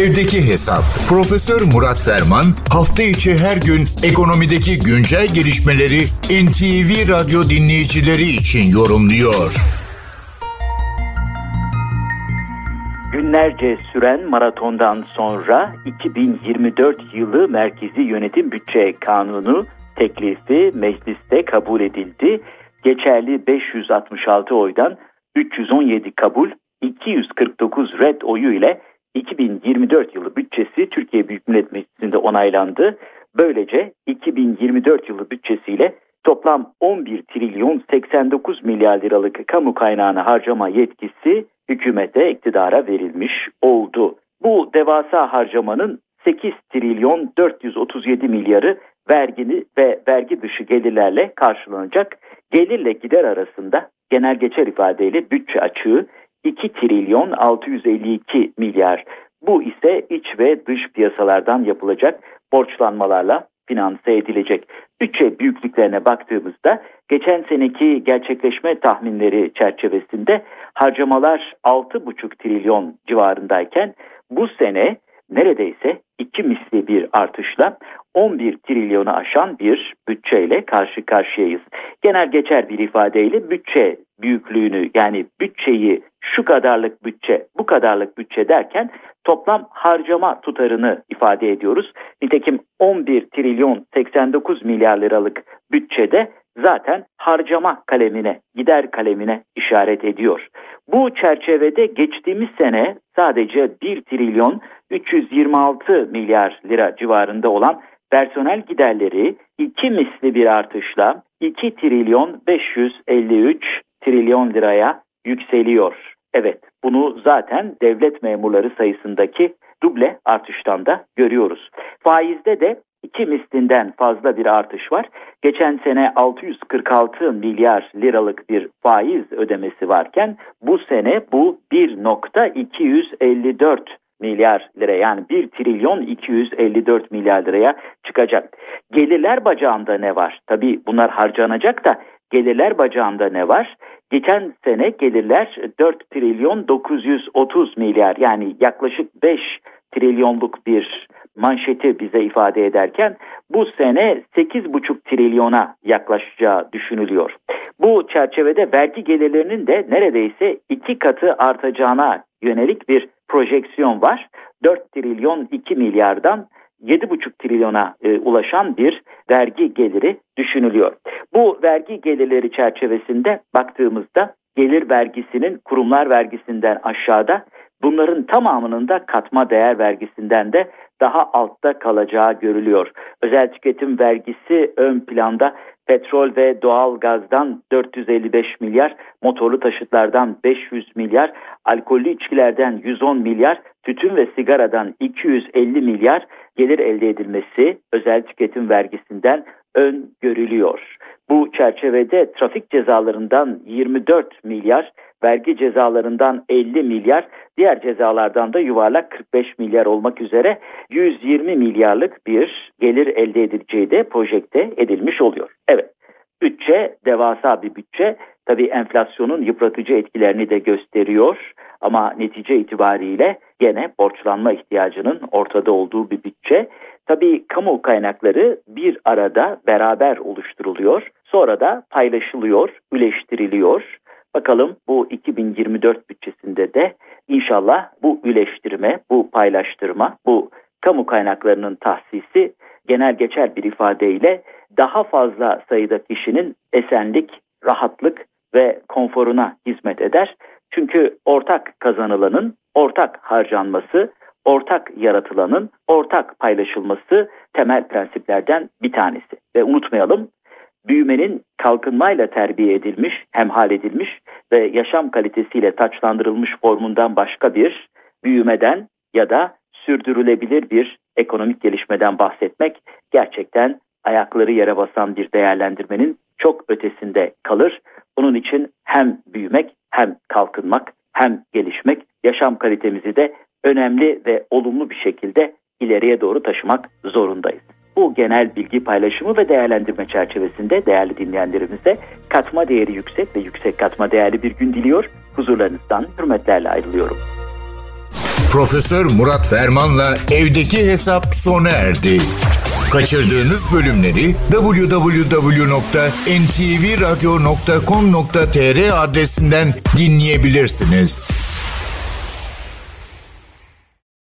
Evdeki Hesap. Profesör Murat Ferman hafta içi her gün ekonomideki güncel gelişmeleri NTV Radyo dinleyicileri için yorumluyor. Günlerce süren maratondan sonra 2024 yılı Merkezi Yönetim Bütçe Kanunu teklifi mecliste kabul edildi. Geçerli 566 oydan 317 kabul, 249 red oyu ile 2024 yılı bütçesi Türkiye Büyük Millet Meclisi'nde onaylandı. Böylece 2024 yılı bütçesiyle toplam 11 trilyon 89 milyar liralık kamu kaynağını harcama yetkisi hükümete iktidara verilmiş oldu. Bu devasa harcamanın 8 trilyon 437 milyarı vergini ve vergi dışı gelirlerle karşılanacak. Gelirle gider arasında genel geçer ifadeyle bütçe açığı 2 trilyon 652 milyar. Bu ise iç ve dış piyasalardan yapılacak borçlanmalarla finanse edilecek. Bütçe büyüklüklerine baktığımızda geçen seneki gerçekleşme tahminleri çerçevesinde harcamalar 6,5 trilyon civarındayken bu sene neredeyse iki misli bir artışla 11 trilyonu aşan bir bütçeyle karşı karşıyayız. Genel geçer bir ifadeyle bütçe büyüklüğünü yani bütçeyi şu kadarlık bütçe, bu kadarlık bütçe derken toplam harcama tutarını ifade ediyoruz. Nitekim 11 trilyon 89 milyar liralık bütçede zaten harcama kalemine, gider kalemine işaret ediyor. Bu çerçevede geçtiğimiz sene sadece 1 trilyon 326 milyar lira civarında olan personel giderleri iki misli bir artışla 2 trilyon 553 trilyon liraya yükseliyor. Evet bunu zaten devlet memurları sayısındaki duble artıştan da görüyoruz. Faizde de iki mislinden fazla bir artış var. Geçen sene 646 milyar liralık bir faiz ödemesi varken bu sene bu 1.254 milyar lira yani 1 trilyon 254 milyar liraya çıkacak. Gelirler bacağında ne var? Tabii bunlar harcanacak da gelirler bacağında ne var? Geçen sene gelirler 4 trilyon 930 milyar yani yaklaşık 5 trilyonluk bir manşeti bize ifade ederken bu sene 8,5 trilyona yaklaşacağı düşünülüyor. Bu çerçevede vergi gelirlerinin de neredeyse iki katı artacağına yönelik bir projeksiyon var. 4 trilyon 2 milyardan 7,5 trilyona e, ulaşan bir vergi geliri düşünülüyor. Bu vergi gelirleri çerçevesinde baktığımızda gelir vergisinin kurumlar vergisinden aşağıda bunların tamamının da katma değer vergisinden de daha altta kalacağı görülüyor. Özel tüketim vergisi ön planda petrol ve doğal gazdan 455 milyar, motorlu taşıtlardan 500 milyar, alkollü içkilerden 110 milyar, tütün ve sigaradan 250 milyar gelir elde edilmesi özel tüketim vergisinden ön görülüyor. Bu çerçevede trafik cezalarından 24 milyar, vergi cezalarından 50 milyar, diğer cezalardan da yuvarlak 45 milyar olmak üzere 120 milyarlık bir gelir elde edileceği de projekte edilmiş oluyor. Evet, bütçe devasa bir bütçe. Tabii enflasyonun yıpratıcı etkilerini de gösteriyor ama netice itibariyle gene borçlanma ihtiyacının ortada olduğu bir bütçe. Tabii kamu kaynakları bir arada beraber oluşturuluyor. Sonra da paylaşılıyor, üleştiriliyor. Bakalım bu 2024 bütçesinde de inşallah bu üleştirme, bu paylaştırma, bu kamu kaynaklarının tahsisi genel geçer bir ifadeyle daha fazla sayıda kişinin esenlik, rahatlık ve konforuna hizmet eder. Çünkü ortak kazanılanın ortak harcanması, ortak yaratılanın ortak paylaşılması temel prensiplerden bir tanesi. Ve unutmayalım büyümenin kalkınmayla terbiye edilmiş, hemhal edilmiş ve yaşam kalitesiyle taçlandırılmış formundan başka bir büyümeden ya da sürdürülebilir bir ekonomik gelişmeden bahsetmek gerçekten ayakları yere basan bir değerlendirmenin çok ötesinde kalır. Bunun için hem büyümek hem kalkınmak hem gelişmek yaşam kalitemizi de önemli ve olumlu bir şekilde ileriye doğru taşımak zorundayız. Bu genel bilgi paylaşımı ve değerlendirme çerçevesinde değerli dinleyenlerimize katma değeri yüksek ve yüksek katma değerli bir gün diliyor. Huzurlarınızdan hürmetlerle ayrılıyorum. Profesör Murat Ferman'la evdeki hesap sona erdi. Kaçırdığınız bölümleri www.ntvradio.com.tr adresinden dinleyebilirsiniz.